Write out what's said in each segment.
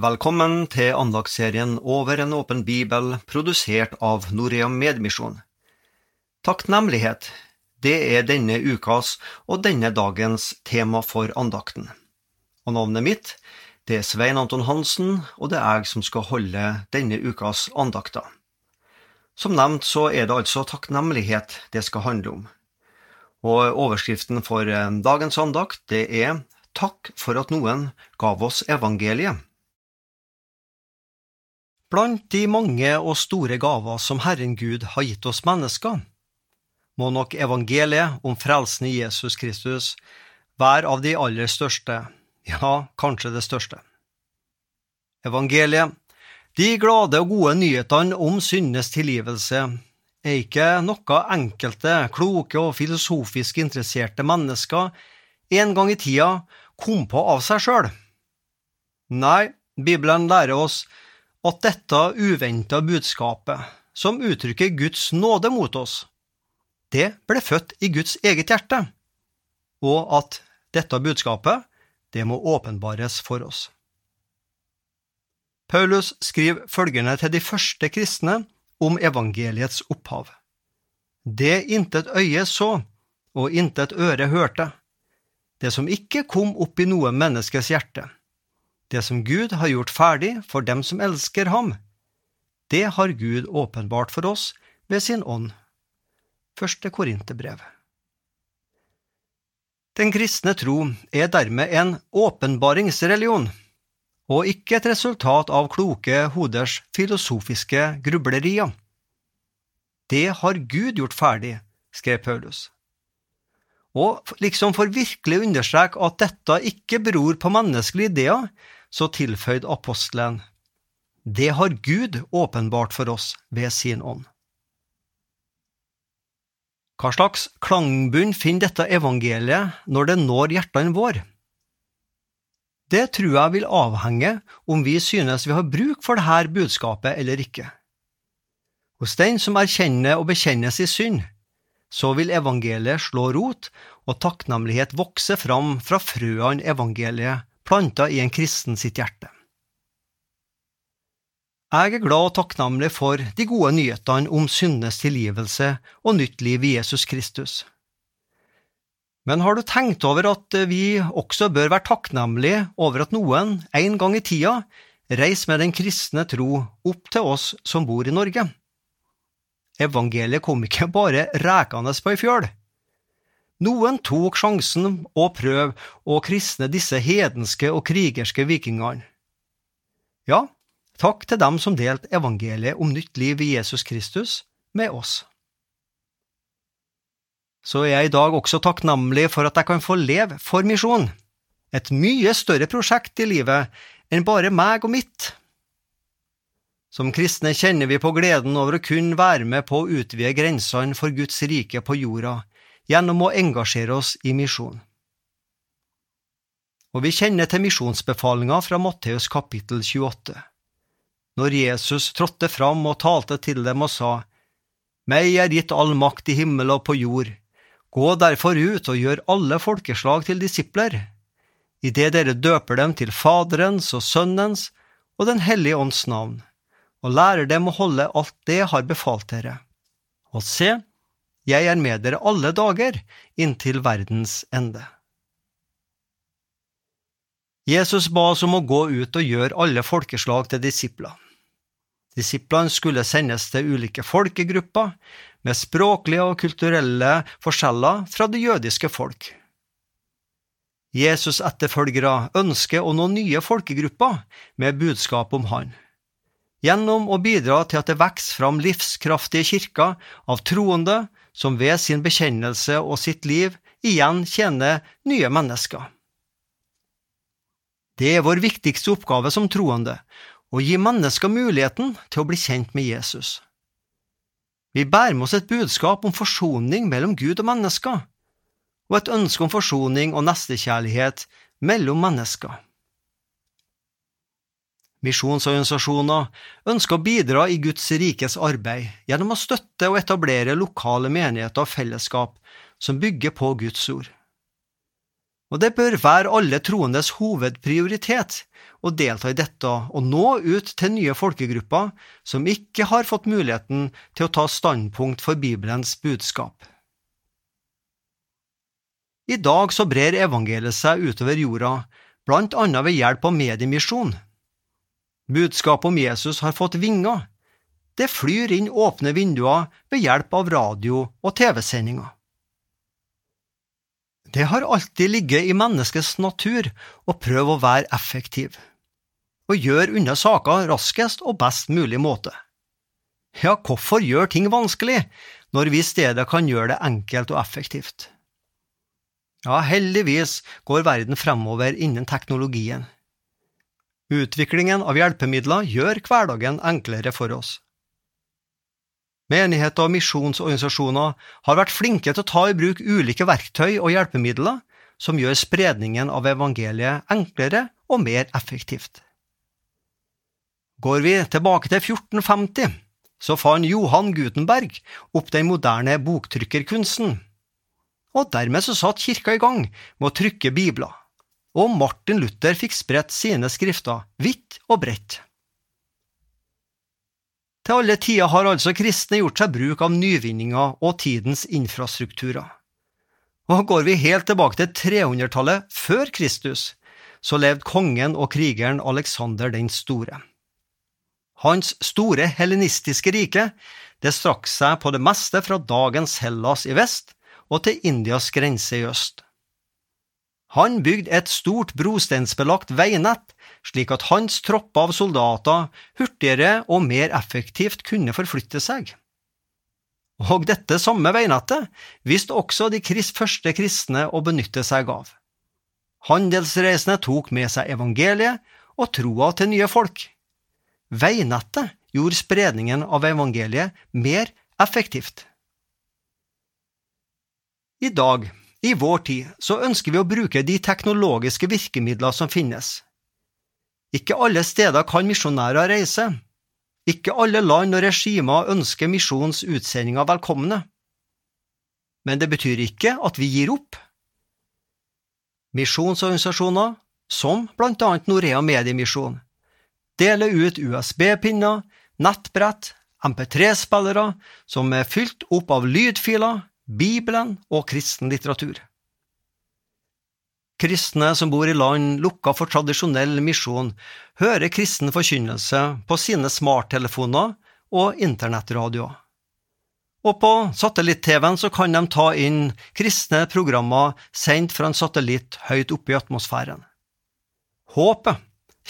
Velkommen til andagsserien Over en åpen bibel, produsert av Norea Medmisjon. Takknemlighet, det er denne ukas og denne dagens tema for andakten. Og navnet mitt, det er Svein Anton Hansen, og det er jeg som skal holde denne ukas andakter. Som nevnt så er det altså takknemlighet det skal handle om. Og overskriften for eh, dagens andakt, det er Takk for at noen gav oss evangeliet. Blant de mange og store gaver som Herren Gud har gitt oss mennesker, må nok evangeliet om frelsen i Jesus Kristus være av de aller største, ja, kanskje det største. Evangeliet, de glade og gode nyhetene om syndenes tilgivelse, er ikke noe enkelte, kloke og filosofisk interesserte mennesker en gang i tida kom på av seg sjøl. Nei, Bibelen lærer oss at dette uventa budskapet, som uttrykker Guds nåde mot oss, det ble født i Guds eget hjerte, og at dette budskapet, det må åpenbares for oss. Paulus skriver følgende til de første kristne om evangeliets opphav. Det intet øye så, og intet øre hørte, det som ikke kom opp i noe menneskes hjerte, det som Gud har gjort ferdig for dem som elsker ham, det har Gud åpenbart for oss ved sin ånd. Første Korinterbrev. Den kristne tro er dermed en åpenbaringsreligion, og ikke et resultat av kloke hoders filosofiske grublerier. Det har Gud gjort ferdig, skrev Paulus. Og liksom for virkelig å understreke at dette ikke beror på menneskelige ideer, så tilføyd apostelen, det har Gud åpenbart for oss ved sin ånd. Hva slags klangbunn finner dette evangeliet når det når hjertene våre? Det tror jeg vil avhenge om vi synes vi har bruk for dette budskapet eller ikke. Hos den som erkjenner og bekjenner sin synd, så vil evangeliet slå rot og takknemlighet vokse fram fra frøene evangeliet planta i en kristen sitt hjerte. Jeg er glad og takknemlig for de gode nyhetene om syndenes tilgivelse og nytt liv i Jesus Kristus. Men har du tenkt over at vi også bør være takknemlige over at noen en gang i tida reiser med den kristne tro opp til oss som bor i Norge? Evangeliet kom ikke bare rekende på ei fjøl. Noen tok sjansen og prøv å kristne disse hedenske og krigerske vikingene. Ja, takk til dem som delte evangeliet om nytt liv i Jesus Kristus med oss. Så er jeg i dag også takknemlig for at jeg kan få leve for misjon, et mye større prosjekt i livet enn bare meg og mitt. Som kristne kjenner vi på gleden over å kunne være med på å utvide grensene for Guds rike på jorda gjennom å engasjere oss i misjon. Og vi kjenner til misjonsbefalinga fra Matteus kapittel 28, når Jesus trådte fram og talte til dem og sa, Meg er gitt all makt i himmel og på jord, gå derfor ut og gjør alle folkeslag til disipler, idet dere døper dem til Faderens og Sønnens og Den hellige ånds navn, og lærer dem å holde alt det har befalt dere. Og se, jeg er med dere alle dager inntil verdens ende. Jesus ba oss om å gå ut og gjøre alle folkeslag til disipler. Disiplene skulle sendes til ulike folkegrupper med språklige og kulturelle forskjeller fra det jødiske folk. Jesus' etterfølgere ønsker å nå nye folkegrupper med budskap om Han, gjennom å bidra til at det vokser fram livskraftige kirker av troende som ved sin bekjennelse og sitt liv igjen tjener nye mennesker. Det er vår viktigste oppgave som troende, å gi mennesker muligheten til å bli kjent med Jesus. Vi bærer med oss et budskap om forsoning mellom Gud og mennesker, og et ønske om forsoning og nestekjærlighet mellom mennesker. Misjonsorganisasjoner ønsker å bidra i Guds rikes arbeid gjennom å støtte og etablere lokale menigheter og fellesskap som bygger på Guds ord. Og det bør være alle troendes hovedprioritet å delta i dette og nå ut til nye folkegrupper som ikke har fått muligheten til å ta standpunkt for Bibelens budskap. I dag så brer evangeliet seg utover jorda, blant annet ved hjelp av mediemisjon. Budskapet om Jesus har fått vinger. Det flyr inn åpne vinduer ved hjelp av radio og TV-sendinger. Det har alltid ligget i menneskets natur å prøve å være effektiv, og gjøre unna saker raskest og best mulig måte. Ja, hvorfor gjøre ting vanskelig, når vi i stedet kan gjøre det enkelt og effektivt? Ja, heldigvis går verden fremover innen teknologien. Utviklingen av hjelpemidler gjør hverdagen enklere for oss. Menigheter og misjonsorganisasjoner har vært flinke til å ta i bruk ulike verktøy og hjelpemidler som gjør spredningen av evangeliet enklere og mer effektivt. Går vi tilbake til 1450, så fant Johan Gutenberg opp den moderne boktrykkerkunsten. Og dermed så satt kirka i gang med å trykke bibler, og Martin Luther fikk spredt sine skrifter vidt og bredt. Til alle tider har altså kristne gjort seg bruk av nyvinninger og tidens infrastrukturer. Og går vi helt tilbake til 300-tallet før Kristus, så levde kongen og krigeren Alexander den store. Hans store helenistiske rike det strakk seg på det meste fra dagens Hellas i vest og til Indias grense i øst. Han bygde et stort brosteinsbelagt veinett slik at hans tropper av soldater hurtigere og mer effektivt kunne forflytte seg. Og dette samme veinettet visste også de første kristne å benytte seg av. Handelsreisende tok med seg evangeliet og troa til nye folk. Veinettet gjorde spredningen av evangeliet mer effektivt. I dag, i vår tid, så ønsker vi å bruke de teknologiske virkemidler som finnes. Ikke alle steder kan misjonærer reise. Ikke alle land og regimer ønsker misjonens utsendinger velkomne. Men det betyr ikke at vi gir opp. Misjonsorganisasjoner, som blant annet Norea Mediemisjon, deler ut USB-pinner, nettbrett, MP3-spillere som er fylt opp av lydfiler, Bibelen og kristen litteratur. Kristne som bor i land lukka for tradisjonell misjon, hører kristen forkynnelse på sine smarttelefoner og internettradioer. Og på satellitt-TV-en så kan de ta inn kristne programmer sendt fra en satellitt høyt oppe i atmosfæren. Håpet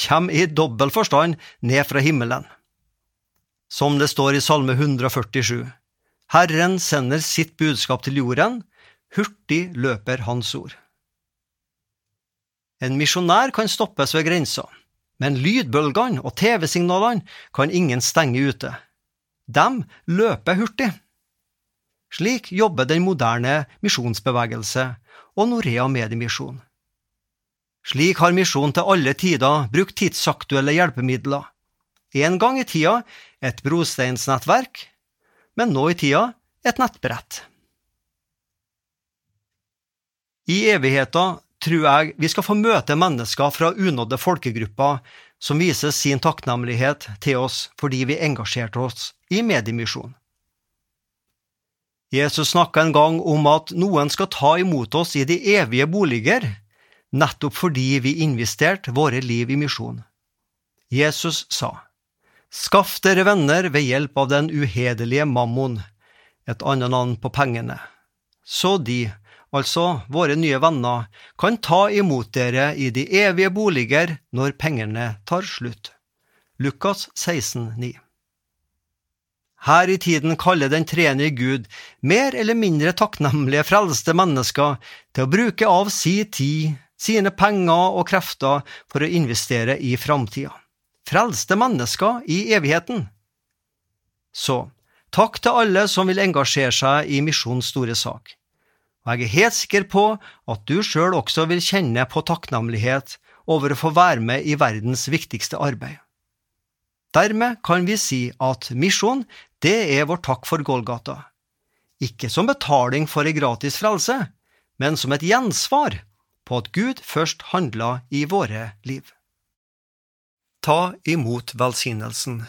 kommer i dobbel forstand ned fra himmelen. Som det står i Salme 147, Herren sender sitt budskap til jorden, hurtig løper Hans ord. En misjonær kan stoppes ved grensa, men lydbølgene og TV-signalene kan ingen stenge ute. De løper hurtig. Slik jobber den moderne misjonsbevegelse og Norea Mediemisjon. Slik har misjonen til alle tider brukt tidsaktuelle hjelpemidler. En gang i tida et brosteinsnettverk, men nå i tida et nettbrett. I evigheta tror jeg vi skal få møte mennesker fra unådde folkegrupper som viser sin takknemlighet til oss fordi vi engasjerte oss i mediemisjon. Jesus snakka en gang om at noen skal ta imot oss i de evige boliger, nettopp fordi vi investerte våre liv i misjon. Jesus sa, Skaff dere venner ved hjelp av den uhederlige mammon, et annet navn på pengene, så de, altså våre nye venner, kan ta imot dere i de evige boliger når pengene tar slutt. Lukas 16, 9. Her i tiden kaller den tredje Gud mer eller mindre takknemlige frelste mennesker til å bruke av si tid, sine penger og krefter for å investere i framtida. Frelste mennesker i evigheten. Så, takk til alle som vil engasjere seg i misjonens store sak og jeg er helt sikker på at du sjøl også vil kjenne på takknemlighet over å få være med i verdens viktigste arbeid. Dermed kan vi si at misjon, det er vår takk for Golgata, ikke som betaling for ei gratis frelse, men som et gjensvar på at Gud først handla i våre liv. Ta imot velsignelsen.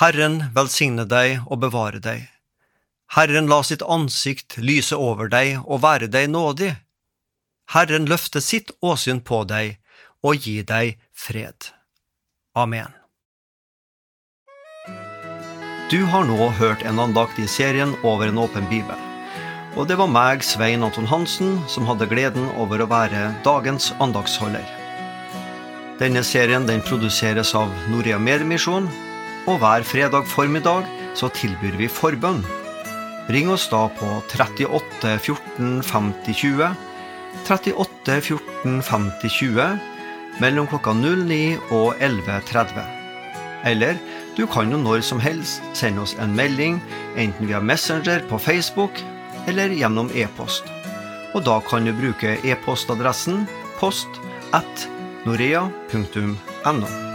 Herren velsigne deg og bevare deg. Herren la sitt ansikt lyse over deg og være deg nådig. Herren løfte sitt åsyn på deg og gi deg fred. Amen. Du har nå hørt en andakt i serien Over en åpen bibel. Og det var meg, Svein Anton Hansen, som hadde gleden over å være dagens andaktsholder. Denne serien den produseres av Norea Mediemisjon, og hver fredag formiddag så tilbyr vi forbønn. Ring oss da på 38 14 50 20, 38 14 50 20, mellom klokka 09 og 11.30. Eller du kan jo når som helst sende oss en melding, enten via Messenger på Facebook eller gjennom e-post. Og da kan du bruke e-postadressen post at norea.no.